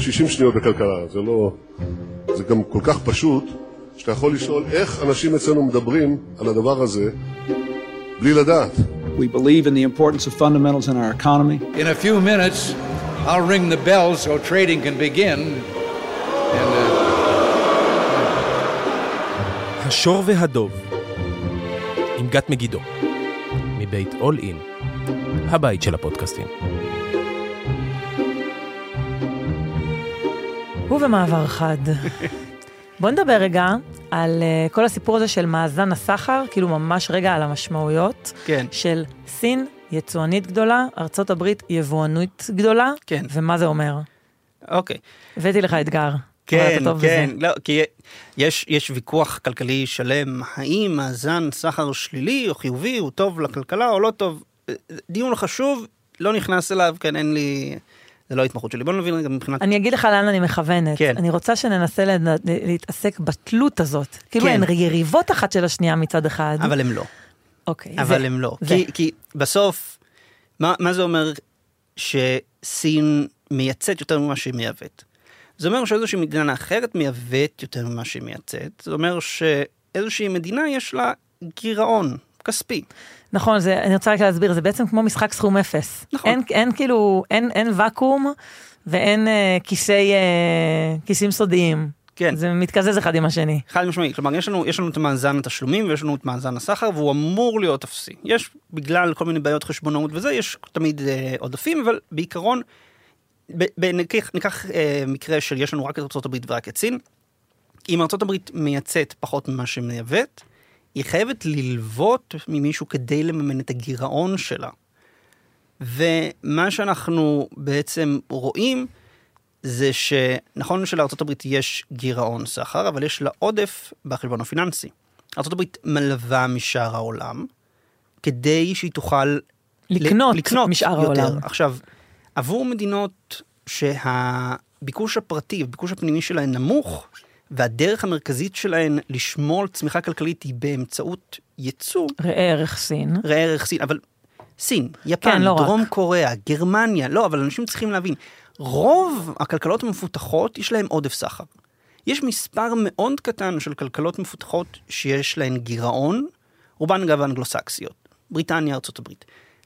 60 שניות בכלכלה, זה לא... זה גם כל כך פשוט, שאתה יכול לשאול איך אנשים אצלנו מדברים על הדבר הזה בלי לדעת. We believe in the importance of fundamentals in our economy. In a few minutes, I'll ring the bell so trading can begin. And, uh... השור והדוב, עם גת מגידו, מבית אול אין, הבית של הפודקאסטים. ובמעבר חד, בוא נדבר רגע על uh, כל הסיפור הזה של מאזן הסחר, כאילו ממש רגע על המשמעויות כן. של סין, יצואנית גדולה, ארצות הברית יבואנית גדולה, כן. ומה זה אומר. אוקיי. הבאתי לך אתגר. כן, כן, בזה. לא, כי יש, יש ויכוח כלכלי שלם, האם מאזן סחר שלילי או חיובי הוא טוב לכלכלה או לא טוב. דיון חשוב, לא נכנס אליו, כן, אין לי, זה לא ההתמחות שלי. בוא נבין רגע מבחינת... אני אגיד לך לאן אני מכוונת. כן. אני רוצה שננסה לנ- להתעסק בתלות הזאת. כאילו כן. הן יריבות אחת של השנייה מצד אחד. אבל הם לא. אוקיי. אבל הם לא. כי, כי בסוף, מה, מה זה אומר שסין מייצאת יותר ממה שהיא מייבאת? זה אומר שאיזושהי מדינה אחרת מייבאת יותר ממה שהיא מייצאת. זה אומר שאיזושהי מדינה יש לה גירעון כספי. נכון, זה, אני רוצה רק להסביר, זה בעצם כמו משחק סכום אפס. נכון. אין, אין כאילו, אין, אין ואקום ואין אה, כיסי, אה, כיסים סודיים. כן. זה מתקזז אחד עם השני. חד משמעי, כלומר יש לנו, יש לנו את מאזן התשלומים ויש לנו את מאזן הסחר והוא אמור להיות אפסי. יש בגלל כל מיני בעיות חשבונאות וזה, יש תמיד אה, עודפים, אבל בעיקרון, ב, ב, ניקח, ניקח אה, מקרה של יש לנו רק את ארה"ב ורק את סין. אם ארה"ב מייצאת פחות ממה שהיא מייבאת, היא חייבת ללוות ממישהו כדי לממן את הגירעון שלה. ומה שאנחנו בעצם רואים זה שנכון שלארה"ב יש גירעון סחר, אבל יש לה עודף בחשבון הפיננסי. ארה"ב מלווה משאר העולם, כדי שהיא תוכל לקנות ל- לקנות משאר יותר. העולם. עכשיו, עבור מדינות שהביקוש הפרטי, הביקוש הפנימי שלהן נמוך, והדרך המרכזית שלהן לשמור על צמיחה כלכלית היא באמצעות ייצוא, ראה ערך סין. ראה ערך סין, אבל סין, יפן, כן, לא רק. דרום קוריאה, גרמניה, לא, אבל אנשים צריכים להבין, רוב הכלכלות המפותחות יש להן עודף סחר. יש מספר מאוד קטן של כלכלות מפותחות שיש להן גירעון, רובן אגב אנגלוסקסיות, בריטניה, ארה"ב.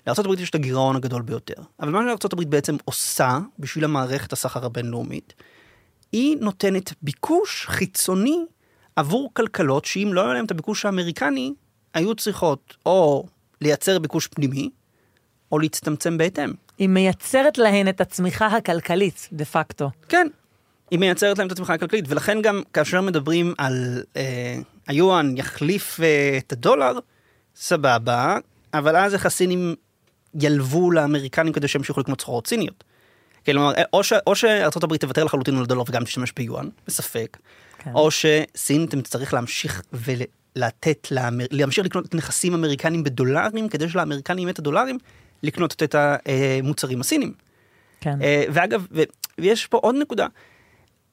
לארה"ב יש את הגירעון הגדול ביותר, אבל מה שארה"ב בעצם עושה בשביל המערכת הסחר הבינלאומית, היא נותנת ביקוש חיצוני עבור כלכלות שאם לא היה להם את הביקוש האמריקני, היו צריכות או לייצר ביקוש פנימי, או להצטמצם בהתאם. היא מייצרת להן את הצמיחה הכלכלית, דה פקטו. כן, היא מייצרת להם את התמיכה הכלכלית, ולכן גם כאשר מדברים על אה, היואן יחליף אה, את הדולר, סבבה, אבל אז איך הסינים ילוו לאמריקנים כדי שימשיכו לקנות סחורות סיניות. כלומר, או, ש, או שארצות הברית תוותר לחלוטין על הדולר וגם תשתמש ביואן, בספק, כן. או שסין תצטרך להמשיך ולתת, לאמר... להמשיך לקנות את נכסים אמריקנים בדולרים, כדי שלאמריקנים יהיה את הדולרים, לקנות את המוצרים הסינים. כן. אה, ואגב, ויש פה עוד נקודה,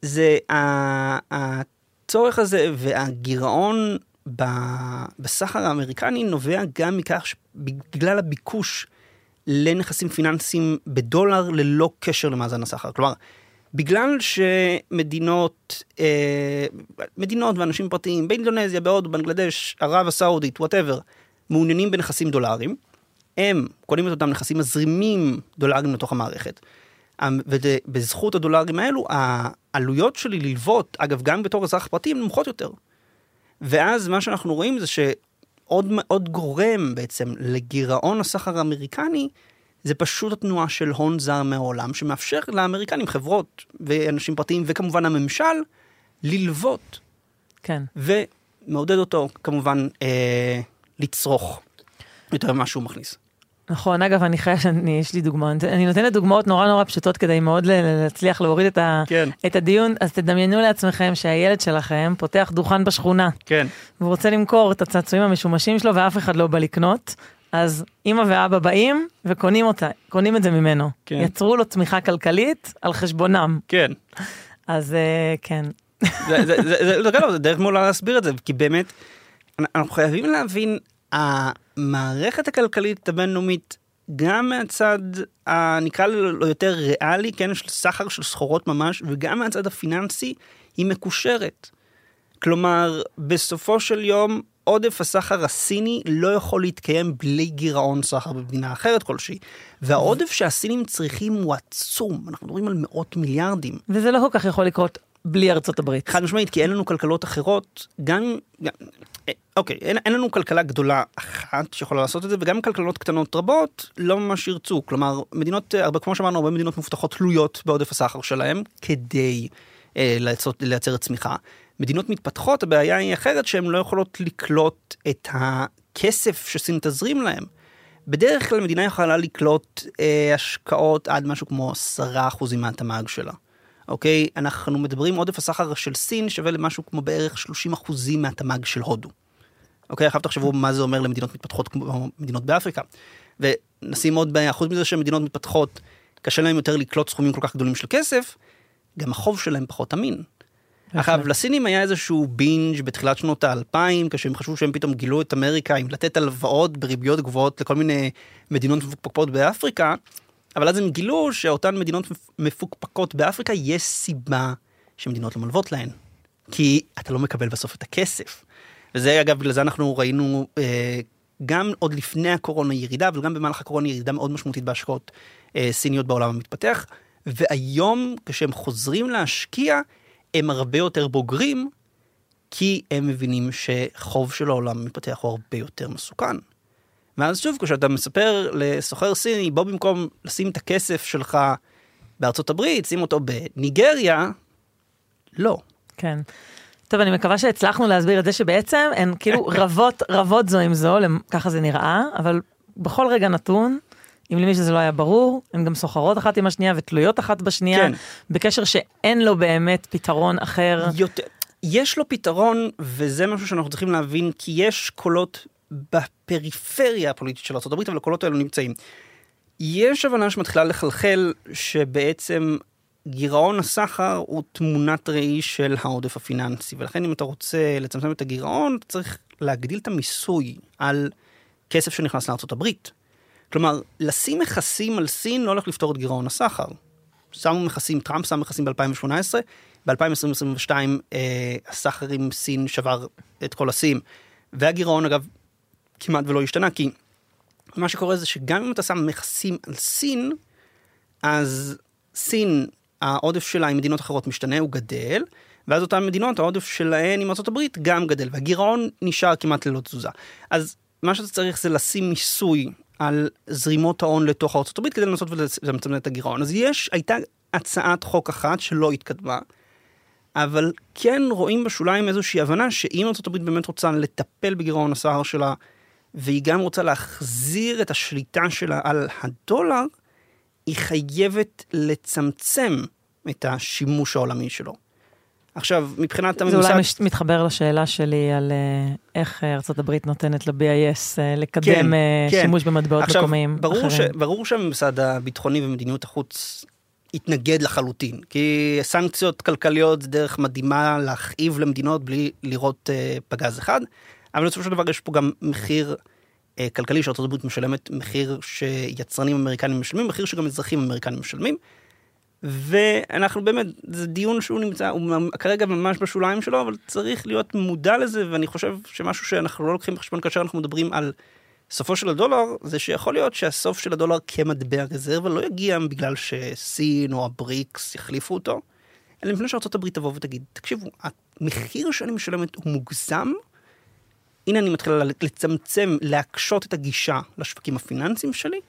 זה הצורך הזה והגירעון בסחר האמריקני נובע גם מכך שבגלל הביקוש לנכסים פיננסיים בדולר ללא קשר למאזן הסחר. כלומר, בגלל שמדינות, אה, מדינות ואנשים פרטיים באינדונזיה, בהודו, בנגלדש, ערב הסעודית, whatever, מעוניינים בנכסים דולריים, הם קונים את אותם נכסים, מזרימים דולרים לתוך המערכת. אמ, ובזכות הדולרים האלו, העלויות שלי ללוות, אגב, גם בתור אזרח פרטי, הן נמוכות יותר. ואז מה שאנחנו רואים זה שעוד עוד גורם בעצם לגירעון הסחר האמריקני, זה פשוט התנועה של הון זר מהעולם, שמאפשר לאמריקנים, חברות ואנשים פרטיים, וכמובן הממשל, ללוות, כן. ומעודד אותו כמובן אה, לצרוך יותר ממה שהוא מכניס. נכון, אגב, אני חייב, יש לי דוגמאות, אני נותנת דוגמאות נורא נורא פשוטות כדי מאוד להצליח להוריד את, ה, כן. את הדיון, אז תדמיינו לעצמכם שהילד שלכם פותח דוכן בשכונה, כן. והוא רוצה למכור את הצעצועים המשומשים שלו ואף אחד לא בא לקנות, אז אמא ואבא באים וקונים אותה, קונים את זה ממנו. כן. יצרו לו תמיכה כלכלית על חשבונם. כן. אז אה, כן. זה, זה, זה, זה, זה, זה, זה דרך מעולה להסביר את זה, כי באמת, אנחנו חייבים להבין, המערכת הכלכלית הבינלאומית גם מהצד, ה- נקרא לו יותר ריאלי, כן, של סחר של סחורות ממש, וגם מהצד הפיננסי, היא מקושרת. כלומר, בסופו של יום, עודף הסחר הסיני לא יכול להתקיים בלי גירעון סחר במדינה אחרת כלשהי. והעודף שהסינים צריכים הוא עצום, אנחנו מדברים על מאות מיליארדים. וזה לא כל כך יכול לקרות בלי ארצות הברית. חד משמעית, כי אין לנו כלכלות אחרות, גם, גם אוקיי, אין, אין לנו כלכלה גדולה אחת שיכולה לעשות את זה, וגם כלכלות קטנות רבות לא ממש ירצו. כלומר, מדינות, אה, הרבה, כמו שאמרנו, הרבה מדינות מפותחות תלויות בעודף הסחר שלהם, כדי אה, לייצר, לייצר צמיחה. מדינות מתפתחות, הבעיה היא אחרת, שהן לא יכולות לקלוט את הכסף שסין תזרים להם. בדרך כלל מדינה יכולה לקלוט אה, השקעות עד משהו כמו 10% מהתמ"ג שלה. אוקיי? אנחנו מדברים עודף הסחר של סין שווה למשהו כמו בערך 30 אחוזים מהתמ"ג של הודו. אוקיי? עכשיו תחשבו מה זה אומר למדינות מתפתחות כמו מדינות באפריקה. ונשים עוד בעיה, חוץ מזה שמדינות מתפתחות, קשה להם יותר לקלוט סכומים כל כך גדולים של כסף, גם החוב שלהם פחות אמין. עכשיו, לסינים היה איזשהו בינג' בתחילת שנות האלפיים, כשהם חשבו שהם פתאום גילו את אמריקה עם לתת הלוואות בריביות גבוהות לכל מיני מדינות מפוקפקות באפריקה, אבל אז הם גילו שאותן מדינות מפוקפקות באפריקה, יש סיבה שמדינות לא מלוות להן. כי אתה לא מקבל בסוף את הכסף. וזה אגב, בגלל זה אנחנו ראינו אה, גם עוד לפני הקורונה ירידה, אבל גם במהלך הקורונה ירידה מאוד משמעותית בהשקעות אה, סיניות בעולם המתפתח. והיום, כשהם חוזרים להשקיע, הם הרבה יותר בוגרים, כי הם מבינים שחוב של העולם המתפתח הוא הרבה יותר מסוכן. ואז שוב, כשאתה מספר לסוחר סיני, בוא במקום לשים את הכסף שלך בארצות הברית, שים אותו בניגריה, לא. כן. טוב, אני מקווה שהצלחנו להסביר את זה שבעצם הן כאילו רבות, רבות זו עם זו, ככה זה נראה, אבל בכל רגע נתון, אם למי שזה לא היה ברור, הן גם סוחרות אחת עם השנייה ותלויות אחת בשנייה, כן. בקשר שאין לו באמת פתרון אחר. יותר, יש לו פתרון, וזה משהו שאנחנו צריכים להבין, כי יש קולות בפריפריה הפוליטית של ארה"ב, אבל הקולות האלו נמצאים. יש הבנה שמתחילה לחלחל שבעצם גירעון הסחר הוא תמונת ראי של העודף הפיננסי, ולכן אם אתה רוצה לצמצם את הגירעון, אתה צריך להגדיל את המיסוי על כסף שנכנס לארה"ב. כלומר, לשים מכסים על סין לא הולך לפתור את גירעון הסחר. שמו מכסים, טראמפ שם מכסים ב-2018, ב-2022 אה, הסחר עם סין שבר את כל השיאים. והגירעון אגב כמעט ולא השתנה, כי מה שקורה זה שגם אם אתה שם מכסים על סין, אז סין, העודף שלה עם מדינות אחרות משתנה, הוא גדל, ואז אותן מדינות, העודף שלהן עם ארה"ב גם גדל, והגירעון נשאר כמעט ללא תזוזה. אז מה שאתה צריך זה לשים מיסוי על זרימות ההון לתוך ארה"ב כדי לנסות ולצמצם את הגירעון. אז יש, הייתה הצעת חוק אחת שלא התקדמה, אבל כן רואים בשוליים איזושהי הבנה שאם ארה"ב באמת רוצה לטפל בגירעון הסחר שלה, והיא גם רוצה להחזיר את השליטה שלה על הדולר, היא חייבת לצמצם את השימוש העולמי שלו. עכשיו, מבחינת זה הממסד... אולי מש- מתחבר לשאלה שלי על אה, איך הברית נותנת ל-BIS אה, לקדם אה, כן. שימוש במטבעות עכשיו, מקומיים ברור, ש, אחרים. ברור שהממסד הביטחוני ומדיניות החוץ התנגד לחלוטין, כי סנקציות כלכליות זה דרך מדהימה להכאיב למדינות בלי לראות פגז אחד, אבל בסופו של דבר יש פה גם מחיר אה, כלכלי שארצות הברית משלמת, מחיר שיצרנים אמריקנים משלמים, מחיר שגם אזרחים אמריקנים משלמים. ואנחנו באמת, זה דיון שהוא נמצא, הוא כרגע ממש בשוליים שלו, אבל צריך להיות מודע לזה, ואני חושב שמשהו שאנחנו לא לוקחים בחשבון כאשר אנחנו מדברים על סופו של הדולר, זה שיכול להיות שהסוף של הדולר כמטבע רזרבה לא יגיע בגלל שסין או הבריקס יחליפו אותו, אלא לפני שארצות הברית תבוא ותגיד, תקשיבו, המחיר שאני משלמת הוא מוגזם, הנה אני מתחילה לצמצם, להקשות את הגישה לשווקים הפיננסיים שלי,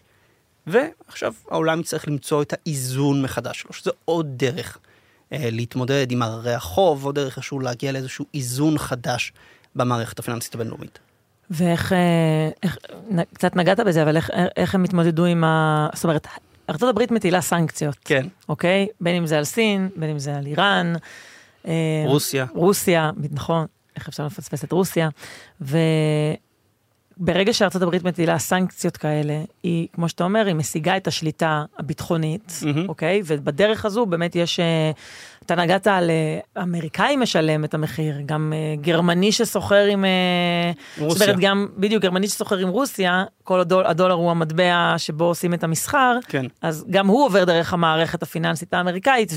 ועכשיו העולם יצטרך למצוא את האיזון מחדש שלו, שזה עוד דרך אה, להתמודד עם הררי החוב, עוד דרך איכשהו להגיע לאיזשהו איזון חדש במערכת הפיננסית הבינלאומית. ואיך, אה, איך, קצת נגעת בזה, אבל איך, איך הם התמודדו עם ה... זאת אומרת, הברית מטילה סנקציות, כן. אוקיי? בין אם זה על סין, בין אם זה על איראן. אה, רוסיה. רוסיה, נכון, איך אפשר לפספס את רוסיה? ובעצם ברגע שארצות הברית מטילה סנקציות כאלה, היא, כמו שאתה אומר, היא משיגה את השליטה הביטחונית, מהמם. אוקיי? ובדרך הזו באמת יש, אה, אתה נגעת על אה, אמריקאי משלם את המחיר, גם אה, גרמני שסוחר עם... אה, רוסיה. זאת אומרת, גם, בדיוק, גרמני שסוחר עם רוסיה, כל הדול, הדולר הוא המטבע שבו עושים את המסחר, כן. אז גם הוא עובר דרך המערכת הפיננסית האמריקאית,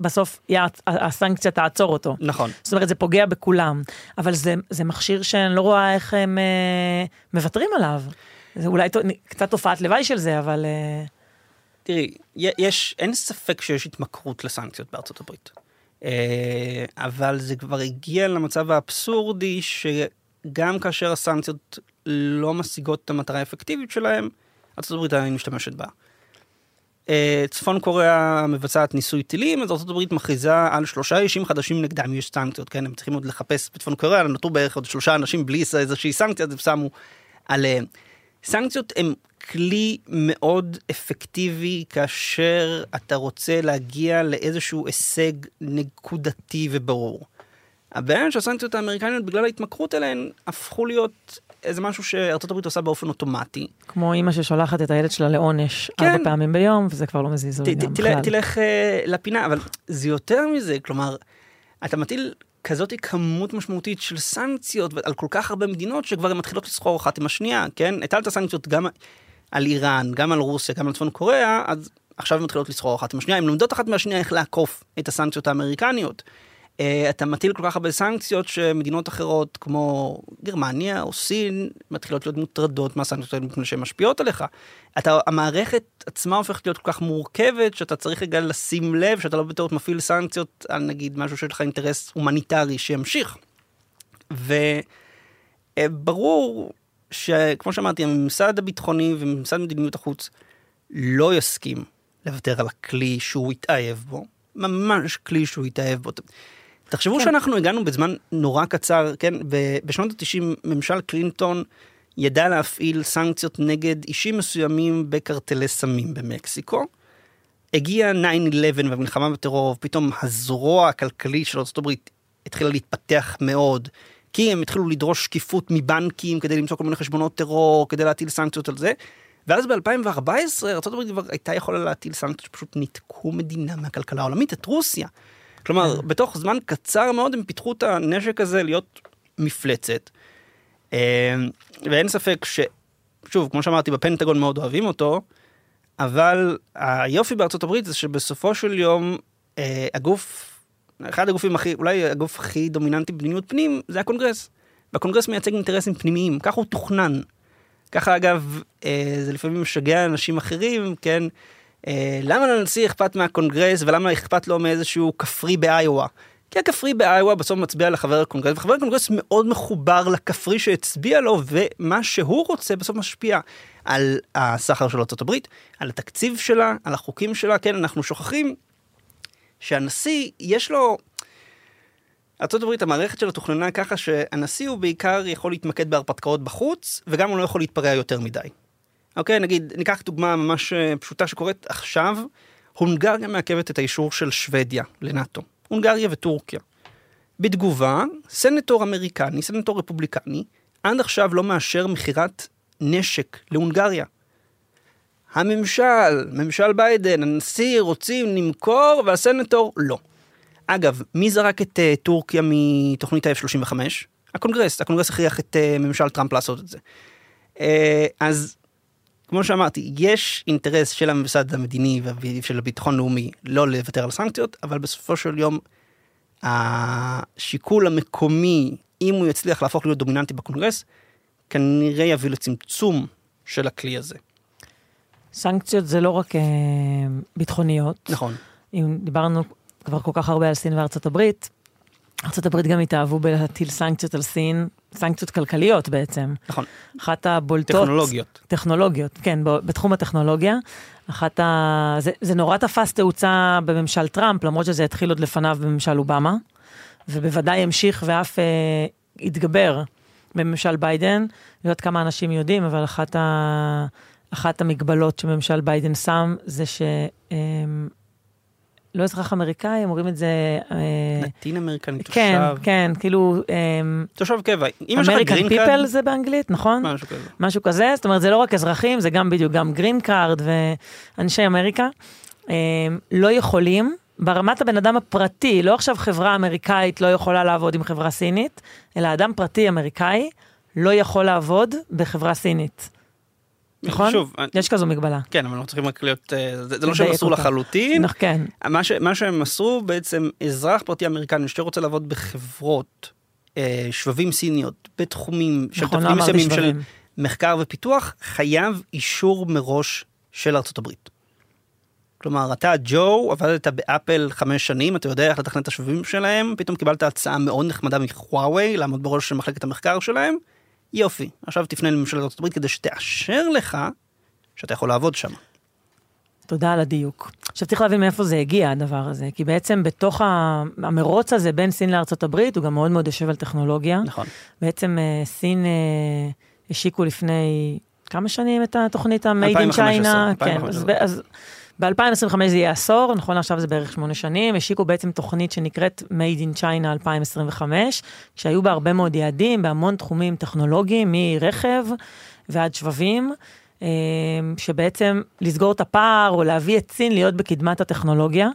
ובסוף יה- הסנקציה תעצור אותו. נכון. זאת אומרת, זה פוגע בכולם. אבל זה, זה מכשיר שאני לא רואה איך הם אה, מוותרים עליו. זה אולי קצת תופעת לוואי של זה, אבל... אה, תראי, יש, אין ספק שיש התמכרות לסנקציות בארצות הברית. אה, אבל זה כבר הגיע למצב האבסורדי שגם כאשר הסנקציות לא משיגות את המטרה האפקטיבית שלהם, ארצות הברית עדיין משתמשת בה. אה, צפון קוריאה מבצעת ניסוי טילים, אז ארצות הברית מכריזה על שלושה אישים חדשים נגדם יש סנקציות, כן? הם צריכים עוד לחפש בצפון קוריאה, נותרו בערך עוד שלושה אנשים בלי איזושהי סנקציה, אז הם שמו עליהם. סנקציות הם כלי מאוד אפקטיבי כאשר אתה רוצה להגיע לאיזשהו הישג נקודתי וברור. הבעיה שהסנקציות האמריקניות בגלל ההתמכרות אליהן הפכו להיות איזה משהו שארצות הברית עושה באופן אוטומטי. כמו אימא ששולחת את הילד שלה לעונש כן. ארבע פעמים ביום, וזה כבר לא מזיז ת- גם בכלל. תלך אה, לפינה, אבל זה יותר מזה, כלומר, אתה מטיל כזאת כמות משמעותית של סנקציות על כל כך הרבה מדינות שכבר הן מתחילות לסחור אחת עם השנייה, כן? הטלת סנקציות גם על איראן, גם על רוסיה, גם על צפון קוריאה, אז עכשיו הן מתחילות לסחור אחת עם השנייה, הן לומדות אחת מהשנייה איך לעקוף את הסנקציות האמריקניות. אה, אתה מטיל כל כך הרבה סנקציות שמדינות אחרות כמו גרמניה או סין מתחילות להיות מוטרדות מהסנקציות האלה מפני שהן משפיעות עליך. אתה, המערכת עצמה הופכת להיות כל כך מורכבת שאתה צריך רגע לשים לב שאתה לא בטעות מפעיל סנקציות על נגיד משהו שיש לך אינטרס הומניטרי שימשיך. וברור שכמו שאמרתי הממסד הביטחוני וממסד מדיניות החוץ לא יסכים לוותר על הכלי שהוא התאהב בו, ממש כלי שהוא התאהב בו. תחשבו כן. שאנחנו הגענו בזמן נורא קצר, כן, בשנות ה-90 ממשל קלינטון ידע להפעיל סנקציות נגד אישים מסוימים בקרטלי סמים במקסיקו. הגיע 9-11 והמלחמה בטרור, פתאום הזרוע הכלכלית של ארה"ב התחילה להתפתח מאוד, כי הם התחילו לדרוש שקיפות מבנקים כדי למצוא כל מיני חשבונות טרור, כדי להטיל סנקציות על זה. ואז ב-2014 ארה"ב כבר הייתה יכולה להטיל סנקציות שפשוט ניתקו מדינה מהכלכלה העולמית, את רוסיה. כלומר, בתוך זמן קצר מאוד הם פיתחו את הנשק הזה להיות מפלצת. אה, ואין ספק ש... שוב, כמו שאמרתי, בפנטגון מאוד אוהבים אותו, אבל היופי בארצות הברית זה שבסופו של יום אה, הגוף, אחד הגופים הכי, אולי הגוף הכי דומיננטי במדיניות פנים, זה הקונגרס. והקונגרס מייצג אינטרסים פנימיים, ככה הוא תוכנן. ככה אגב, אה, זה לפעמים משגע אנשים אחרים, כן? אה, למה לנשיא אכפת מהקונגרס ולמה אכפת לו מאיזשהו כפרי באיואה? כי הכפרי באיואה בסוף מצביע לחבר הקונגרס, וחבר הקונגרס מאוד מחובר לכפרי שהצביע לו, ומה שהוא רוצה בסוף משפיע על הסחר של ארה"ב, על התקציב שלה, על החוקים שלה. כן, אנחנו שוכחים שהנשיא, יש לו... ארה"ב המערכת שלה תוכננה ככה שהנשיא הוא בעיקר יכול להתמקד בהרפתקאות בחוץ, וגם הוא לא יכול להתפרע יותר מדי. אוקיי, נגיד, ניקח דוגמה ממש אה, פשוטה שקורית עכשיו, הונגריה מעכבת את האישור של שוודיה לנאטו. הונגריה וטורקיה. בתגובה, סנטור אמריקני, סנטור רפובליקני, עד עכשיו לא מאשר מכירת נשק להונגריה. הממשל, ממשל ביידן, הנשיא רוצים למכור והסנטור לא. אגב, מי זרק את uh, טורקיה מתוכנית ה-F-35? הקונגרס, הקונגרס הכריח את אה, ממשל טראמפ לעשות את זה. אה, אז כמו שאמרתי, יש אינטרס של הממסד המדיני ושל הביטחון לאומי לא לוותר על סנקציות, אבל בסופו של יום השיקול המקומי, אם הוא יצליח להפוך להיות דומיננטי בקונגרס, כנראה יביא לצמצום של הכלי הזה. סנקציות זה לא רק אה, ביטחוניות. נכון. אם דיברנו כבר כל כך הרבה על סין וארצות הברית, ארצות הברית גם התאהבו בלהטיל סנקציות על סין, סנקציות כלכליות בעצם. נכון. אחת הבולטות... טכנולוגיות. טכנולוגיות, כן, בתחום הטכנולוגיה. אחת ה... זה, זה נורא תפס תאוצה בממשל טראמפ, למרות שזה התחיל עוד לפניו בממשל אובמה, ובוודאי המשיך ואף אה, התגבר בממשל ביידן. לא יודעת כמה אנשים יודעים, אבל אחת, ה... אחת המגבלות שממשל ביידן שם זה ש... אה, לא אזרח אמריקאי, אומרים את זה... אה, נתין אמריקני, תושב, כן, כן, כאילו, אמ, תושב קבע. אם יש לך American green people card, זה באנגלית, נכון? משהו כזה. משהו כזה, זאת אומרת, זה לא רק אזרחים, זה גם בדיוק, גם green card ואנשי אמריקה, אמ, לא יכולים, ברמת הבן אדם הפרטי, לא עכשיו חברה אמריקאית לא יכולה לעבוד עם חברה סינית, אלא אדם פרטי אמריקאי לא יכול לעבוד בחברה סינית. נכון? שוב, יש כזו מגבלה. כן, אבל אנחנו צריכים רק להיות, אה, זה זה לא שהם אותה. לחלוטין. נכון, כן. מה, ש, מה שהם מסרו בעצם אזרח פרטי אמריקני שרוצה לעבוד בחברות אה, שבבים סיניות בתחומים של נכון, לא תפקידים מסוימים של. מחקר ופיתוח חייב אישור מראש של ארצות הברית. כלומר אתה ג'ו עבדת באפל חמש שנים אתה יודע איך לתכנן את השבבים שלהם פתאום קיבלת הצעה מאוד נחמדה מחוואוי לעמוד בראש של מחלקת המחקר שלהם יופי עכשיו תפנה לממשלת הברית כדי שתאשר לך שאתה יכול לעבוד שם. תודה על הדיוק. עכשיו צריך להבין מאיפה זה הגיע הדבר הזה, כי בעצם בתוך המרוץ הזה בין סין לארצות הברית, הוא גם מאוד מאוד יושב על טכנולוגיה. נכון. בעצם אה, סין אה, השיקו לפני כמה שנים את התוכנית ה-Made in 2015, China. כן, 2015. אז, אז ב-2025 זה יהיה עשור, נכון לעכשיו זה בערך שמונה שנים, השיקו בעצם תוכנית שנקראת Made in China 2025, שהיו בה הרבה מאוד יעדים בהמון תחומים טכנולוגיים, מרכב ועד שבבים. אה, שבעצם לסגור את הפער או להביא את סין להיות בקדמת הטכנולוגיה.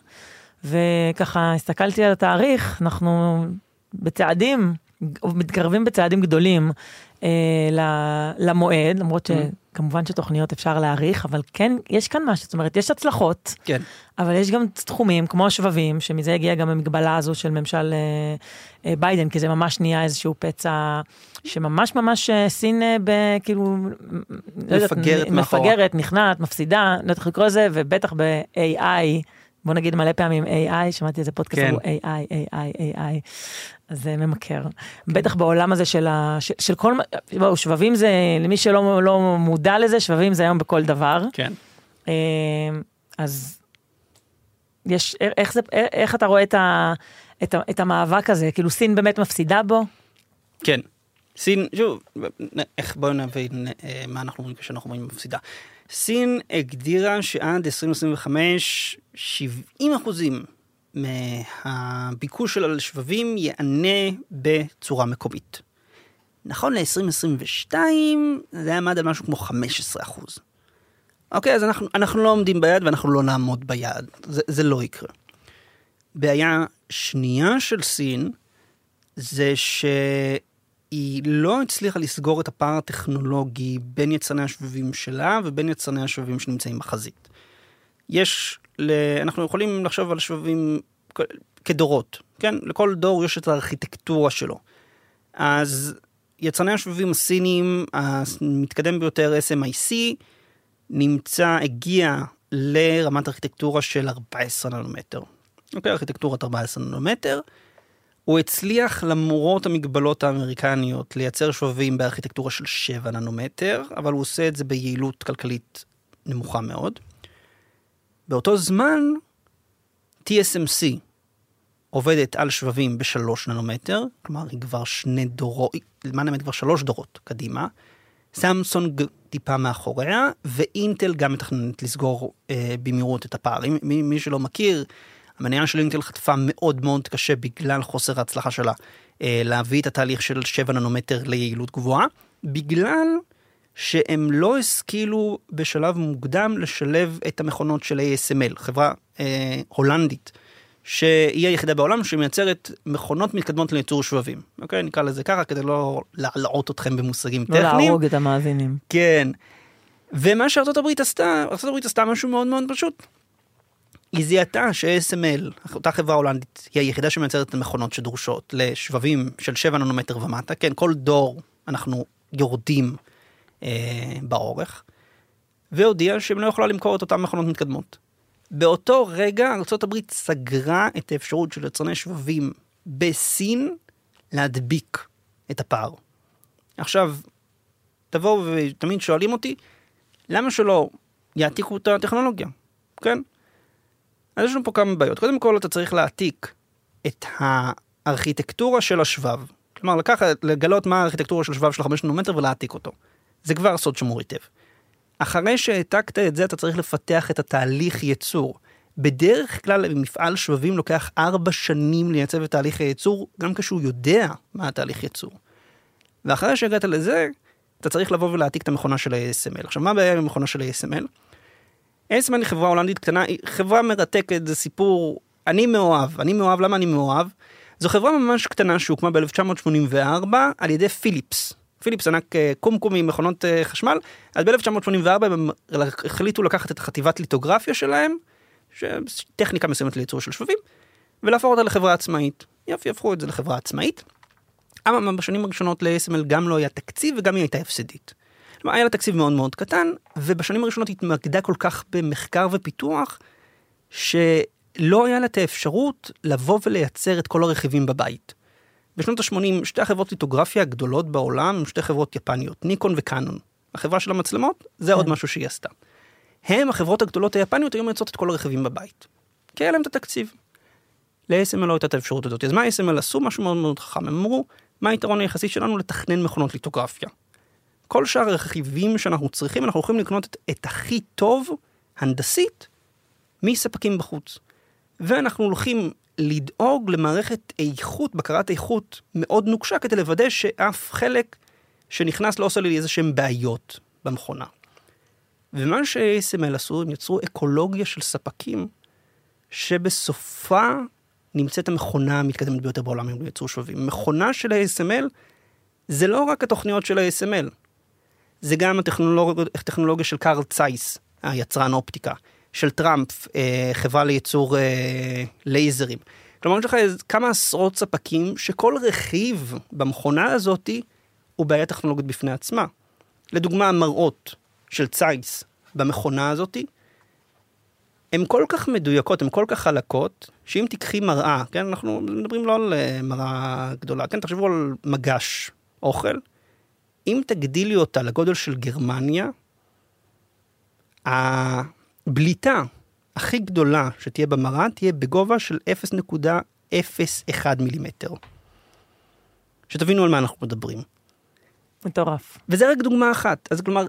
וככה הסתכלתי על התאריך, אנחנו בצעדים, מתקרבים בצעדים גדולים אה, למועד, למרות שכמובן שתוכניות אפשר להעריך, אבל כן, יש כאן משהו, זאת אומרת, יש הצלחות, כן. אבל יש גם תחומים כמו השבבים, שמזה הגיעה גם המגבלה הזו של ממשל אה, אה, ביידן, כי זה ממש נהיה איזשהו פצע שממש ממש אה, סין אה, ב, כאילו, לא יודעת, מפגרת נ- מאחורה. מפגרת, נכנעת, מפסידה, לא יודעת איך לקרוא לזה, ובטח ב-AI, בוא נגיד מלא פעמים AI, שמעתי איזה פודקאסט, כן. אמרו AI, AI, AI, אז זה ממכר. בטח בעולם הזה של, ה, של, של כל, בואו, שבבים זה, למי שלא לא מודע לזה, שבבים זה היום בכל דבר. כן. אה, אז יש, איך, זה, איך אתה רואה את, ה, את, ה, את המאבק הזה? כאילו סין באמת מפסידה בו? כן. סין, שוב, איך בואו נבין אה, מה אנחנו אומרים כשאנחנו אומרים מפסידה. סין הגדירה שעד 2025 70 אחוזים מהביקוש שלה לשבבים יענה בצורה מקומית. נכון ל-2022 זה עמד על משהו כמו 15 אחוז. אוקיי, אז אנחנו, אנחנו לא עומדים ביעד ואנחנו לא נעמוד ביעד, זה, זה לא יקרה. בעיה שנייה של סין זה שהיא לא הצליחה לסגור את הפער הטכנולוגי בין יצרני השבבים שלה ובין יצרני השבבים שנמצאים בחזית. יש. אנחנו יכולים לחשוב על שבבים כדורות, כן? לכל דור יש את הארכיטקטורה שלו. אז יצרני השבבים הסינים, המתקדם ביותר SMIC, נמצא, הגיע לרמת ארכיטקטורה של 14 ננומטר. אוקיי, ארכיטקטורת 14 ננומטר. הוא הצליח למרות המגבלות האמריקניות לייצר שבבים בארכיטקטורה של 7 ננומטר, אבל הוא עושה את זה ביעילות כלכלית נמוכה מאוד. באותו זמן, TSMC עובדת על שבבים בשלוש ננומטר, כלומר היא כבר שני דורות, למען האמת כבר שלוש דורות קדימה. סמסונג טיפה מאחוריה, ואינטל גם מתכננת לסגור אה, במהירות את הפער. אם- מי, מי שלא מכיר, המניה של אינטל חטפה מאוד מאוד קשה בגלל חוסר ההצלחה שלה אה, להביא את התהליך של 7 ננומטר ליעילות גבוהה, בגלל שהם לא השכילו בשלב מוקדם לשלב את המכונות של ASML, חברה אה, הולנדית, שהיא היחידה בעולם שמייצרת מכונות מתקדמות לייצור שבבים. אוקיי, נקרא לזה ככה כדי לא להלאות אתכם במושגים לא טכניים. להרוג את המאזינים. כן. ומה שארצות הברית עשתה, ארצות הברית עשתה משהו מאוד מאוד פשוט. היא זיהתה ש-ASML, אותה חברה הולנדית, היא היחידה שמייצרת את המכונות שדרושות לשבבים של 7 ננומטר ומטה. כן, כל דור אנחנו יורדים אה, באורך. והודיעה שהם לא יכולה למכור את אותן מכונות מתקדמות. באותו רגע הברית סגרה את האפשרות של יצרני שבבים בסין להדביק את הפער. עכשיו, תבואו ותמיד שואלים אותי, למה שלא יעתיקו את הטכנולוגיה, כן? אז יש לנו פה כמה בעיות. קודם כל, אתה צריך להעתיק את הארכיטקטורה של השבב. כלומר, לקחת, לגלות מה הארכיטקטורה של שבב של 5 ננומטר ולהעתיק אותו. זה כבר סוד שמור היטב. אחרי שהעתקת את זה, אתה צריך לפתח את התהליך ייצור. בדרך כלל במפעל שבבים לוקח ארבע שנים לייצב את תהליך הייצור, גם כשהוא יודע מה התהליך ייצור. ואחרי שהגעת לזה, אתה צריך לבוא ולהעתיק את המכונה של ה-ASML. עכשיו, מה הבעיה עם המכונה של ה-ASML? ASML היא חברה הולנדית קטנה, היא חברה מרתקת, זה סיפור, אני מאוהב, אני מאוהב, למה אני מאוהב? זו חברה ממש קטנה שהוקמה ב-1984 על ידי פיליפס. פיליפס ענק אה, קומקום עם מכונות אה, חשמל, אז ב-1984 הם החליטו לקחת את חטיבת ליטוגרפיה שלהם, טכניקה מסוימת לייצור של שבבים, ולהפוך אותה לחברה עצמאית. יופי, הפכו את זה לחברה עצמאית. אבל בשנים הראשונות ל-ASML גם לא היה תקציב וגם היא הייתה הפסדית. כלומר, היה לה תקציב מאוד מאוד קטן, ובשנים הראשונות התמקדה כל כך במחקר ופיתוח, שלא היה לה את האפשרות לבוא ולייצר את כל הרכיבים בבית. בשנות ה-80 שתי החברות ליטוגרפיה הגדולות בעולם שתי חברות יפניות, ניקון וקאנון. החברה של המצלמות, זה עוד משהו שהיא עשתה. הם, החברות הגדולות היפניות, היו מייצרות את כל הרכיבים בבית. כי היה להם את התקציב. ל-ASML לא הייתה את האפשרות הזאת. אז מה ASML עשו? משהו מאוד מאוד חכם. הם אמרו, מה היתרון היחסי שלנו לתכנן מכונות ליטוגרפיה? כל שאר הרכיבים שאנחנו צריכים, אנחנו יכולים לקנות את, את הכי טוב, הנדסית, מספקים בחוץ. ואנחנו הולכים לדאוג למערכת איכות, בקרת איכות מאוד נוקשה, כדי לוודא שאף חלק שנכנס לא עושה לי איזה שהם בעיות במכונה. ומה ש-ASML עשו, הם יצרו אקולוגיה של ספקים, שבסופה נמצאת המכונה המתקדמת ביותר בעולם עם ייצור שבבים. מכונה של ה-ASML זה לא רק התוכניות של ה-ASML, זה גם הטכנולוג... הטכנולוגיה של קארל צייס, היצרן אופטיקה, של טראמפ, אה, חברה לייצור אה, לייזרים. כלומר, יש לך כמה עשרות ספקים שכל רכיב במכונה הזאתי הוא בעיה טכנולוגית בפני עצמה. לדוגמה, המראות של צייס במכונה הזאתי, הן כל כך מדויקות, הן כל כך חלקות, שאם תיקחי מראה, כן, אנחנו מדברים לא על אה, מראה גדולה, כן, תחשבו על מגש אוכל, אם תגדילי אותה לגודל של גרמניה, הבליטה הכי גדולה שתהיה במראה תהיה בגובה של 0.01 מילימטר. שתבינו על מה אנחנו מדברים. מטורף. וזה רק דוגמה אחת. אז כלומר,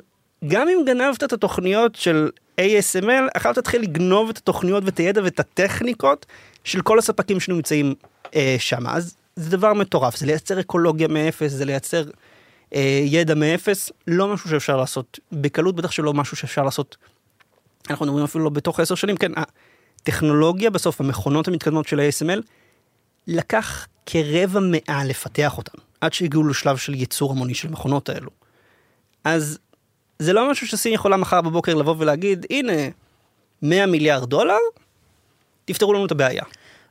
גם אם גנבת את התוכניות של ASML, עכשיו תתחיל לגנוב את התוכניות ואת הידע ואת הטכניקות של כל הספקים שנמצאים אה, שם. אז זה דבר מטורף, זה לייצר אקולוגיה מאפס, זה לייצר ידע מאפס, לא משהו שאפשר לעשות בקלות, בטח שלא משהו שאפשר לעשות, אנחנו מדברים אפילו לא בתוך עשר שנים, כן, הטכנולוגיה בסוף, המכונות המתקדמות של ה-ASML, לקח כרבע מאה לפתח אותן, עד שהגיעו לשלב של ייצור המוני של מכונות האלו. אז זה לא משהו שסין יכולה מחר בבוקר לבוא ולהגיד, הנה, 100 מיליארד דולר, תפתרו לנו את הבעיה.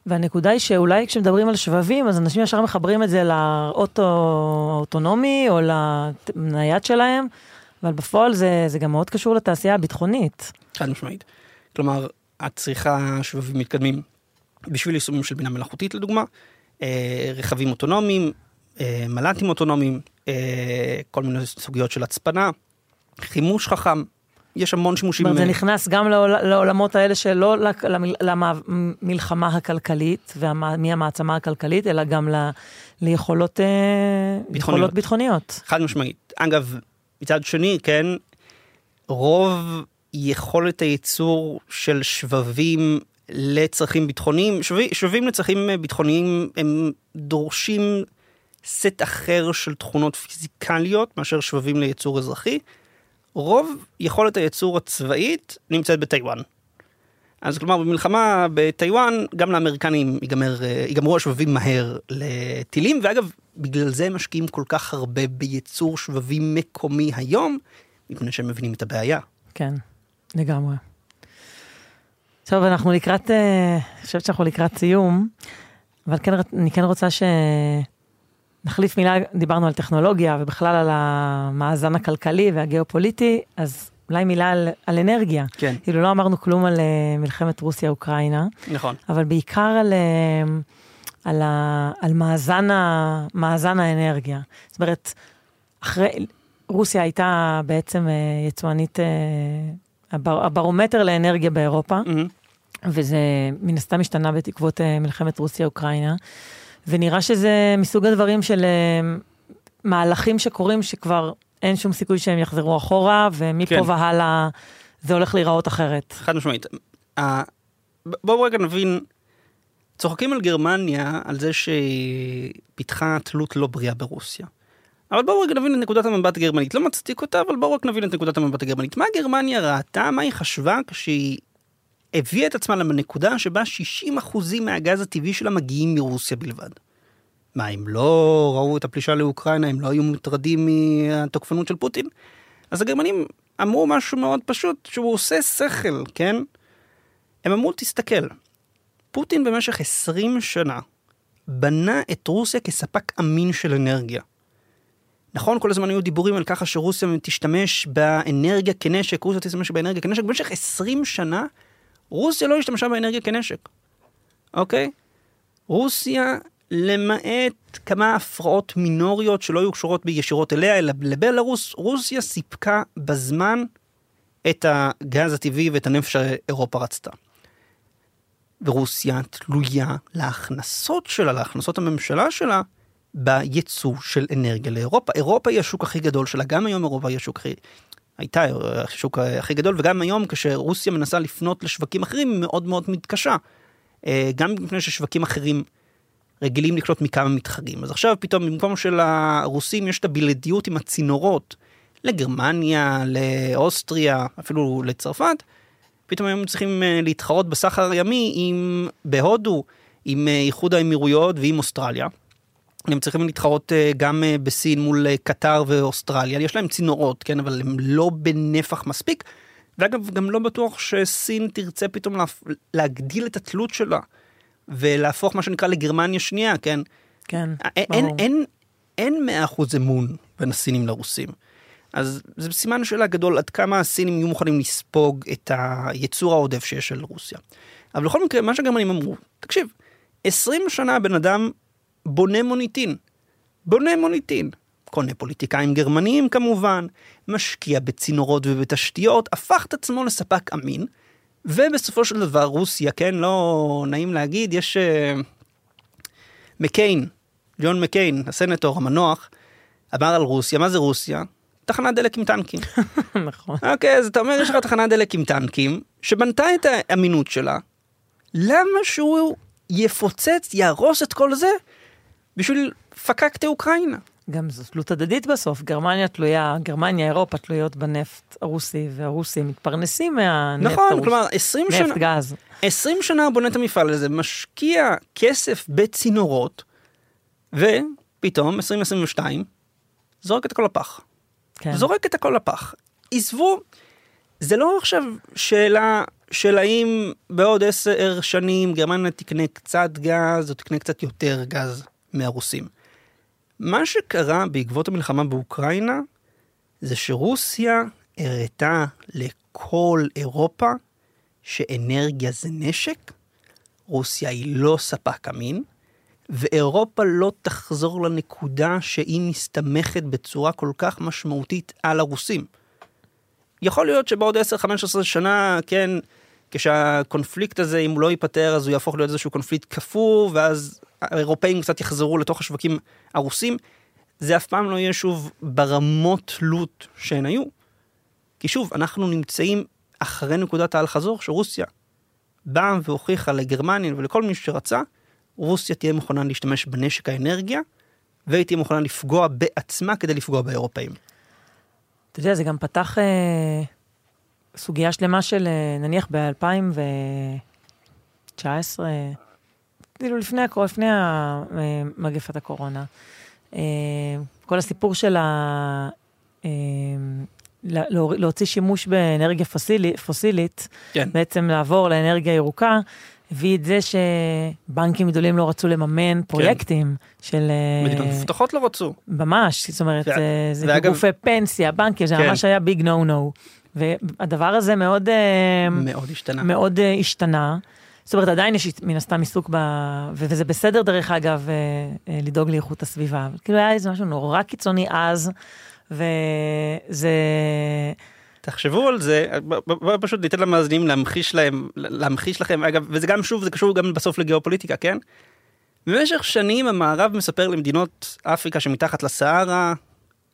והנקודה היא שאולי כשמדברים על שבבים, אז אנשים ישר מחברים את זה לאוטו האוטונומי או לנייד שלהם, אבל בפועל זה, זה גם מאוד קשור לתעשייה הביטחונית. חד משמעית. כלומר, את צריכה שבבים מתקדמים בשביל יישומים של בינה מלאכותית לדוגמה, אה, רכבים אוטונומיים, אה, מל"טים אוטונומיים, אה, כל מיני סוגיות של הצפנה, חימוש חכם, יש המון שימושים. זה נכנס גם לעולמות האלה שלא למלחמה הכלכלית ומי המעצמה הכלכלית, אלא גם ליכולות ביטחוניות. יכולות ביטחוניות. חד משמעית. אגב, מצד שני, כן, רוב יכולת הייצור של שבבים לצרכים ביטחוניים, שבבים, שבבים לצרכים ביטחוניים הם דורשים סט אחר של תכונות פיזיקליות מאשר שבבים לייצור אזרחי. רוב יכולת הייצור הצבאית נמצאת בטיוואן. אז כלומר במלחמה בטיוואן גם לאמריקנים ייגמר, ייגמרו השבבים מהר לטילים ואגב בגלל זה משקיעים כל כך הרבה בייצור שבבים מקומי היום מפני שהם מבינים את הבעיה. כן, לגמרי. טוב אנחנו לקראת, אה, אני חושבת שאנחנו לקראת סיום, אבל כן, אני כן רוצה ש... נחליף מילה, דיברנו על טכנולוגיה ובכלל על המאזן הכלכלי והגיאופוליטי, אז אולי מילה על, על אנרגיה. כן. כאילו לא אמרנו כלום על uh, מלחמת רוסיה-אוקראינה. נכון. אבל בעיקר על, uh, על, ה, על מאזן, ה, מאזן האנרגיה. זאת אומרת, אחרי, רוסיה הייתה בעצם uh, יצואנית, uh, הבר, הברומטר לאנרגיה באירופה, mm-hmm. וזה מן הסתם השתנה בתקוות uh, מלחמת רוסיה-אוקראינה. ונראה שזה מסוג הדברים של uh, מהלכים שקורים שכבר אין שום סיכוי שהם יחזרו אחורה, ומפה כן. והלאה זה הולך להיראות אחרת. חד משמעית. בואו רגע נבין, צוחקים על גרמניה על זה שפיתחה תלות לא בריאה ברוסיה. אבל בואו רגע נבין את נקודת המבט הגרמנית. לא מצדיק אותה, אבל בואו רק נבין את נקודת המבט הגרמנית. מה גרמניה ראתה, מה היא חשבה כשהיא הביאה את עצמה לנקודה שבה 60% מהגז הטבעי שלה מגיעים מרוסיה בלבד. מה, הם לא ראו את הפלישה לאוקראינה, הם לא היו מוטרדים מהתוקפנות של פוטין? אז הגרמנים אמרו משהו מאוד פשוט, שהוא עושה שכל, כן? הם אמרו, תסתכל, פוטין במשך 20 שנה בנה את רוסיה כספק אמין של אנרגיה. נכון, כל הזמן היו דיבורים על ככה שרוסיה תשתמש באנרגיה כנשק, רוסיה תשתמש באנרגיה כנשק, במשך 20 שנה רוסיה לא השתמשה באנרגיה כנשק, אוקיי? רוסיה, למעט כמה הפרעות מינוריות שלא היו קשורות ישירות אליה, אלא לבלארוס, רוסיה סיפקה בזמן את הגז הטבעי ואת הנפט שאירופה רצתה. ורוסיה תלויה להכנסות שלה, להכנסות הממשלה שלה, בייצוא של אנרגיה לאירופה. אירופה היא השוק הכי גדול שלה, גם היום אירופה היא השוק הכי... הייתה השוק הכי גדול, וגם היום כשרוסיה מנסה לפנות לשווקים אחרים, היא מאוד מאוד מתקשה. אה, גם מפני ששווקים אחרים רגילים לקלוט מכמה מתחרים. אז עכשיו פתאום במקום של הרוסים יש את הבלעדיות עם הצינורות לגרמניה, לאוסטריה, אפילו לצרפת, פתאום היום צריכים אה, להתחרות בסחר הימי עם, בהודו, עם אה, איחוד האמירויות ועם אוסטרליה. הם צריכים להתחרות אה, גם בסין מול קטר ואוסטרליה, יש להם צינורות, כן, אבל הם לא בנפח מספיק. ואגב, גם לא בטוח שסין תרצה פתאום להגדיל את התלות שלה ולהפוך מה שנקרא לגרמניה שנייה, כן? כן, ברור. אין, אין, אין מאה אחוז אמון בין הסינים לרוסים. אז זה סימן שאלה גדול עד כמה הסינים יהיו מוכנים לספוג את היצור העודף שיש על רוסיה. אבל בכל מקרה, מה שגרמנים אמרו, תקשיב, 20 שנה הבן אדם בונה מוניטין. בונה מוניטין. קונה פוליטיקאים גרמניים כמובן, משקיע בצינורות ובתשתיות, הפך את עצמו לספק אמין, ובסופו של דבר רוסיה, כן, לא נעים להגיד, יש uh, מקיין, ג'ון מקיין, הסנטור המנוח, אמר על רוסיה, מה זה רוסיה? תחנת דלק עם טנקים. נכון. אוקיי, אז אתה אומר, יש לך תחנת דלק עם טנקים, שבנתה את האמינות שלה, למה שהוא יפוצץ, יהרוס את כל זה, בשביל פקקת אוקראינה? גם זו תלות הדדית בסוף, גרמניה תלויה, גרמניה, אירופה תלויות בנפט הרוסי, והרוסים מתפרנסים מהנפט נכון, הרוסי. כלומר, 20 שנה, נפט, גז. 20 שנה בונה את המפעל הזה, משקיע כסף בצינורות, ופתאום, 2022, זורק את הכל לפח. כן. זורק את הכל לפח. עזבו, זה לא עכשיו שאלה של האם בעוד עשר שנים גרמניה תקנה קצת גז או תקנה קצת יותר גז מהרוסים. מה שקרה בעקבות המלחמה באוקראינה זה שרוסיה הראתה לכל אירופה שאנרגיה זה נשק, רוסיה היא לא ספק אמין, ואירופה לא תחזור לנקודה שהיא מסתמכת בצורה כל כך משמעותית על הרוסים. יכול להיות שבעוד 10-15 שנה, כן, כשהקונפליקט הזה, אם הוא לא ייפתר, אז הוא יהפוך להיות איזשהו קונפליקט קפוא, ואז האירופאים קצת יחזרו לתוך השווקים הרוסים. זה אף פעם לא יהיה שוב ברמות תלות שהן היו. כי שוב, אנחנו נמצאים אחרי נקודת האל-חזור שרוסיה באה והוכיחה לגרמניה ולכל מי שרצה רוסיה תהיה מוכנה להשתמש בנשק האנרגיה, והיא תהיה מוכנה לפגוע בעצמה כדי לפגוע באירופאים. אתה יודע, זה גם פתח אה, סוגיה שלמה של, אה, נניח ב-2019, כאילו לפני, לפני מגפת הקורונה, אה, כל הסיפור של ה... אה, להוציא שימוש באנרגיה פוסילי, פוסילית, כן. בעצם לעבור לאנרגיה ירוקה, הביא את זה שבנקים גדולים לא רצו לממן פרויקטים של... אה, מדינות מפותחות לא רצו. ממש, זאת אומרת, זה, זה ואגב- גופי פנסיה, בנקים, זה כן. ממש היה ביג נו נו. והדבר הזה מאוד, מאוד השתנה. מאוד השתנה. זאת אומרת, עדיין יש מן הסתם עיסוק ב... וזה בסדר, דרך אגב, אה, אה, לדאוג לאיכות הסביבה. אבל כאילו היה איזה משהו נורא קיצוני אז, וזה... תחשבו על זה, ב- ב- בוא פשוט ניתן למאזינים להמחיש להם, להמחיש לכם, אגב, וזה גם שוב, זה קשור גם בסוף לגיאופוליטיקה, כן? במשך שנים המערב מספר למדינות אפריקה שמתחת לסהרה,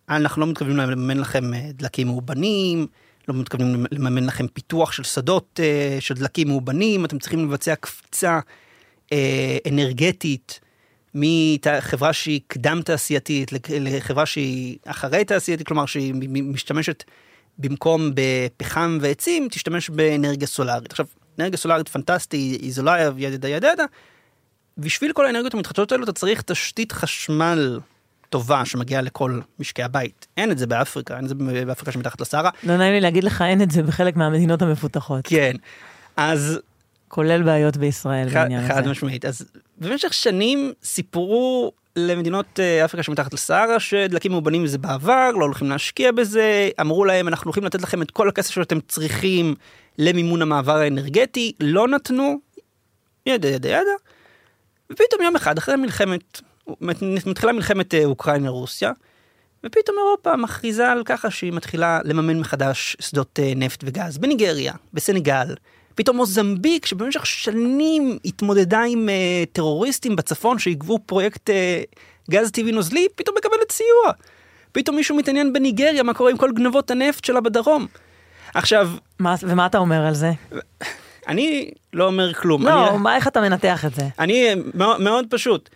אנחנו לא מתכוונים לממן לכם אה, דלקים מאובנים, לא מתכוונים לממן לכם פיתוח של שדות אה, של דלקים מאובנים, אתם צריכים לבצע קפיצה אה, אנרגטית מחברה שהיא קדם תעשייתית לחברה שהיא אחרי תעשייתית, כלומר שהיא משתמשת במקום בפחם ועצים, תשתמש באנרגיה סולארית. עכשיו, אנרגיה סולארית פנטסטי, היא זולה, ידע ידע ידע. בשביל כל האנרגיות המתחדשות האלו אתה צריך תשתית חשמל טובה שמגיעה לכל משקי הבית. אין את זה באפריקה, אין את זה באפריקה שמתחת לסהרה. לא נעים לי להגיד לך, אין את זה בחלק מהמדינות המפותחות. כן, אז... כולל בעיות בישראל בעניין הזה. חד משמעית. אז במשך שנים סיפרו למדינות אה, אפריקה שמתחת לסהרה שדלקים מאובנים זה בעבר, לא הולכים להשקיע בזה, אמרו להם אנחנו הולכים לתת לכם את כל הכסף שאתם צריכים למימון המעבר האנרגטי, לא נתנו, ידע ידע ידע, ופתאום יום אחד אחרי מלחמת, מתחילה מלחמת אה, אוקראינה-רוסיה, ופתאום אירופה מכריזה על ככה שהיא מתחילה לממן מחדש שדות אה, נפט וגז בניגריה, בסנגל, פתאום מוזמביק שבמשך שנים התמודדה עם uh, טרוריסטים בצפון שיגבו פרויקט uh, גז טבעי נוזלי, פתאום מקבלת סיוע. פתאום מישהו מתעניין בניגריה, מה קורה עם כל גנבות הנפט שלה בדרום. עכשיו... מה, ומה אתה אומר על זה? אני לא אומר כלום. לא, אני, מה, איך אתה מנתח את זה? אני, מאוד, מאוד פשוט.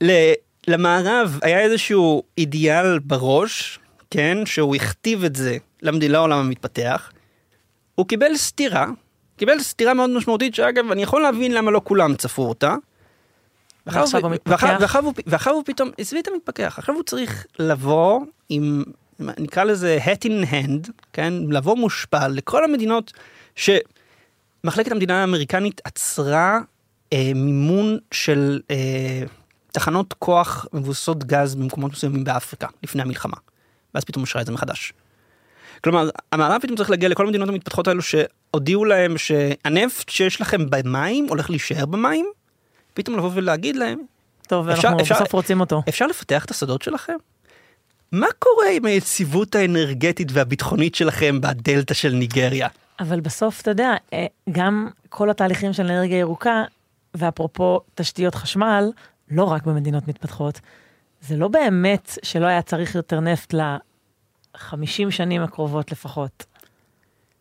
ל, למערב היה איזשהו אידיאל בראש, כן, שהוא הכתיב את זה למדינה לעולם המתפתח. הוא קיבל סטירה, קיבל סטירה מאוד משמעותית, שאגב, אני יכול להבין למה לא כולם צפו אותה. ועכשיו הוא מתפכח. ואחר הוא פתאום, עזבי את המתפכח, עכשיו הוא צריך לבוא עם, נקרא לזה hat in hand, כן, לבוא מושפל לכל המדינות שמחלקת המדינה האמריקנית עצרה אה, מימון של אה, תחנות כוח מבוססות גז במקומות מסוימים באפריקה לפני המלחמה. ואז פתאום אושרה את זה מחדש. כלומר, המערב פתאום צריך להגיע לכל המדינות המתפתחות האלו שהודיעו להם שהנפט שיש לכם במים הולך להישאר במים, פתאום לבוא ולהגיד להם, טוב, אפשר, ואנחנו אפשר, בסוף רוצים אותו. אפשר לפתח את השדות שלכם? מה קורה עם היציבות האנרגטית והביטחונית שלכם בדלתא של ניגריה? אבל בסוף, אתה יודע, אה, גם כל התהליכים של אנרגיה ירוקה, ואפרופו תשתיות חשמל, לא רק במדינות מתפתחות, זה לא באמת שלא היה צריך יותר נפט 50 שנים הקרובות לפחות.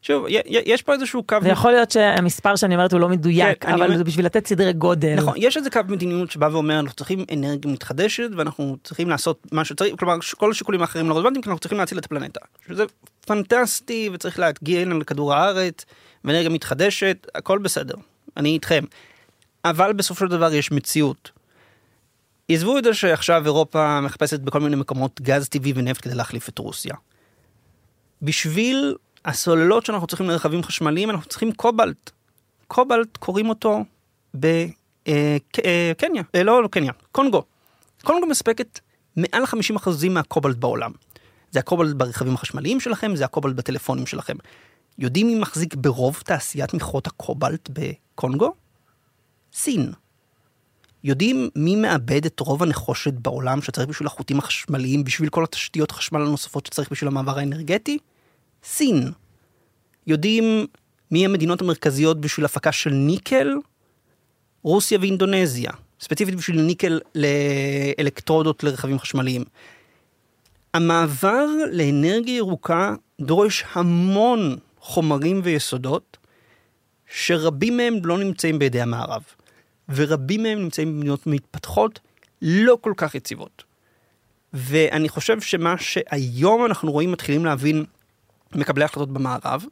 שוב, יש פה איזשהו קו... ויכול להיות שהמספר שאני אומרת הוא לא מדויק, כן, אבל אומר... זה בשביל לתת סדרי גודל. נכון, יש איזה קו מדיניות שבא ואומר אנחנו צריכים אנרגיה מתחדשת ואנחנו צריכים לעשות מה שצריך, כלומר כל השיקולים האחרים לא רלוונטיים כי אנחנו צריכים להציל את הפלנטה. שזה פנטסטי וצריך להגיע על כדור הארץ ואנרגיה מתחדשת, הכל בסדר, אני איתכם. אבל בסופו של דבר יש מציאות. עזבו את זה שעכשיו אירופה מחפשת בכל מיני מקומות גז טבעי ונפט כדי להחליף את רוסיה. בשביל הסוללות שאנחנו צריכים לרכבים חשמליים אנחנו צריכים קובלט. קובלט קוראים אותו בקניה, אה, אה, לא, לא קניה, קונגו. קונגו מספקת מעל 50% מהקובלט בעולם. זה הקובלט ברכבים החשמליים שלכם, זה הקובלט בטלפונים שלכם. יודעים מי מחזיק ברוב תעשיית מכרות הקובלט בקונגו? סין. יודעים מי מאבד את רוב הנחושת בעולם שצריך בשביל החוטים החשמליים, בשביל כל התשתיות חשמל הנוספות שצריך בשביל המעבר האנרגטי? סין. יודעים מי המדינות המרכזיות בשביל הפקה של ניקל? רוסיה ואינדונזיה. ספציפית בשביל ניקל לאלקטרודות לרכבים חשמליים. המעבר לאנרגיה ירוקה דורש המון חומרים ויסודות, שרבים מהם לא נמצאים בידי המערב. ורבים מהם נמצאים במדינות מתפתחות לא כל כך יציבות. ואני חושב שמה שהיום אנחנו רואים, מתחילים להבין מקבלי החלטות במערב,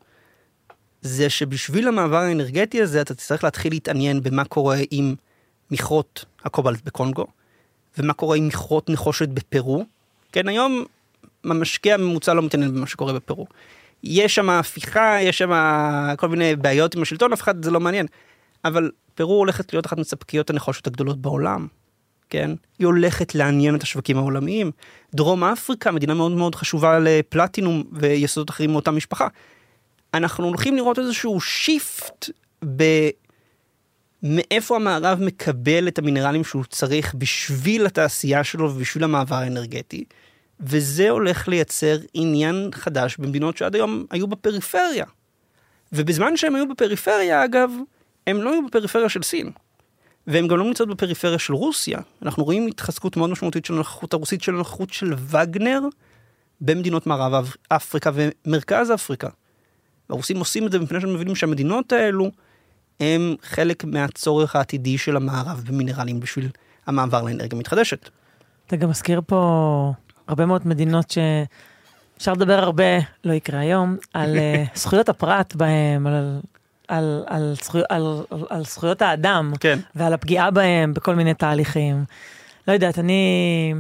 זה שבשביל המעבר האנרגטי הזה אתה תצטרך להתחיל להתעניין במה קורה עם מכרות הקובלט בקונגו, ומה קורה עם מכרות נחושת בפרו. כן, היום המשקיע הממוצע לא מתעניין במה שקורה בפרו. יש שם הפיכה, יש שם כל מיני בעיות עם השלטון, אף אחד זה לא מעניין. אבל פרו הולכת להיות אחת מספקיות הנחושת הגדולות בעולם, כן? היא הולכת לעניין את השווקים העולמיים. דרום אפריקה, מדינה מאוד מאוד חשובה לפלטינום ויסודות אחרים מאותה משפחה. אנחנו הולכים לראות איזשהו שיפט ב... מאיפה המערב מקבל את המינרלים שהוא צריך בשביל התעשייה שלו ובשביל המעבר האנרגטי. וזה הולך לייצר עניין חדש במדינות שעד היום היו בפריפריה. ובזמן שהם היו בפריפריה, אגב, הם לא היו בפריפריה של סין. והם גם לא נמצאות בפריפריה של רוסיה. אנחנו רואים התחזקות מאוד משמעותית של הנוכחות הרוסית, של הנוכחות של וגנר במדינות מערב אפריקה ומרכז אפריקה. הרוסים עושים את זה מפני שהם מבינים שהמדינות האלו הם חלק מהצורך העתידי של המערב במינרלים בשביל המעבר לאנרגיה מתחדשת. אתה גם מזכיר פה הרבה מאוד מדינות שאפשר לדבר הרבה, לא יקרה היום, על אה, זכויות הפרט בהם, על, על, על, זכו, על, על, על זכויות האדם, כן. ועל הפגיעה בהם בכל מיני תהליכים. לא יודעת, אני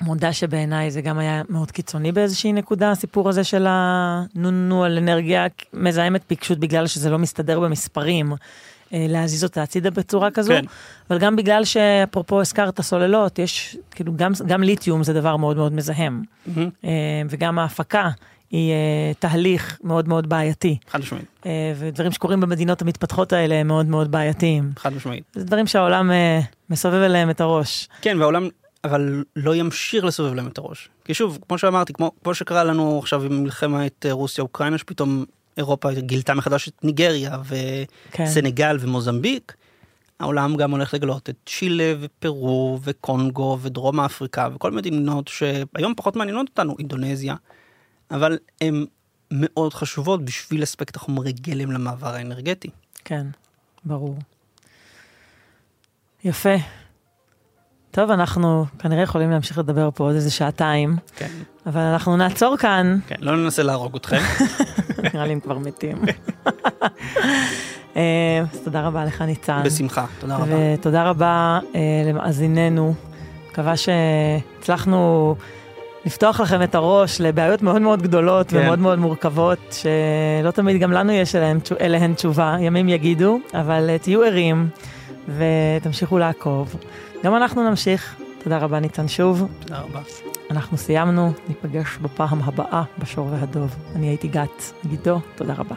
מודה שבעיניי זה גם היה מאוד קיצוני באיזושהי נקודה, הסיפור הזה של הנו-נו על אנרגיה מזהמת פשוט בגלל שזה לא מסתדר במספרים. אה, להזיז אותה הצידה בצורה כזו, כן. אבל גם בגלל שאפרופו הזכרת סוללות, יש כאילו גם, גם ליתיום זה דבר מאוד מאוד מזהם. אה, וגם ההפקה היא אה, תהליך מאוד מאוד בעייתי, חד משמעית, אה, ודברים שקורים במדינות המתפתחות האלה הם מאוד מאוד בעייתיים. חד משמעית. זה דברים שהעולם אה, מסובב אליהם את הראש. כן, והעולם אבל לא ימשיך לסובב להם את הראש. כי שוב, כמו שאמרתי, כמו, כמו שקרה לנו עכשיו עם מלחמת רוסיה-אוקראינה, שפתאום אירופה גילתה מחדש את ניגריה כן. וסנגל ומוזמביק, העולם גם הולך לגלות את צ'ילה ופרו וקונגו ודרום אפריקה וכל מדינות שהיום פחות מעניינות אותנו, אינדונזיה, אבל הן מאוד חשובות בשביל לספק את החומרי גלם למעבר האנרגטי. כן, ברור. יפה. טוב, אנחנו כנראה יכולים להמשיך לדבר פה עוד איזה שעתיים, כן, אבל אנחנו נעצור כאן, כן, לא ננסה להרוג אתכם. נראה לי הם כבר מתים. אה, אז תודה רבה לך, ניצן. בשמחה, תודה רבה. ותודה רבה אה, למאזיננו. מקווה שהצלחנו לפתוח לכם את הראש לבעיות מאוד מאוד גדולות כן. ומאוד מאוד מורכבות, שלא תמיד גם לנו יש אליהן, אליהן תשובה, ימים יגידו, אבל אה, תהיו ערים ותמשיכו לעקוב. גם אנחנו נמשיך. תודה רבה ניצן שוב. תודה רבה. אנחנו סיימנו, ניפגש בפעם הבאה בשור והדוב. אני הייתי גת גידו, תודה רבה.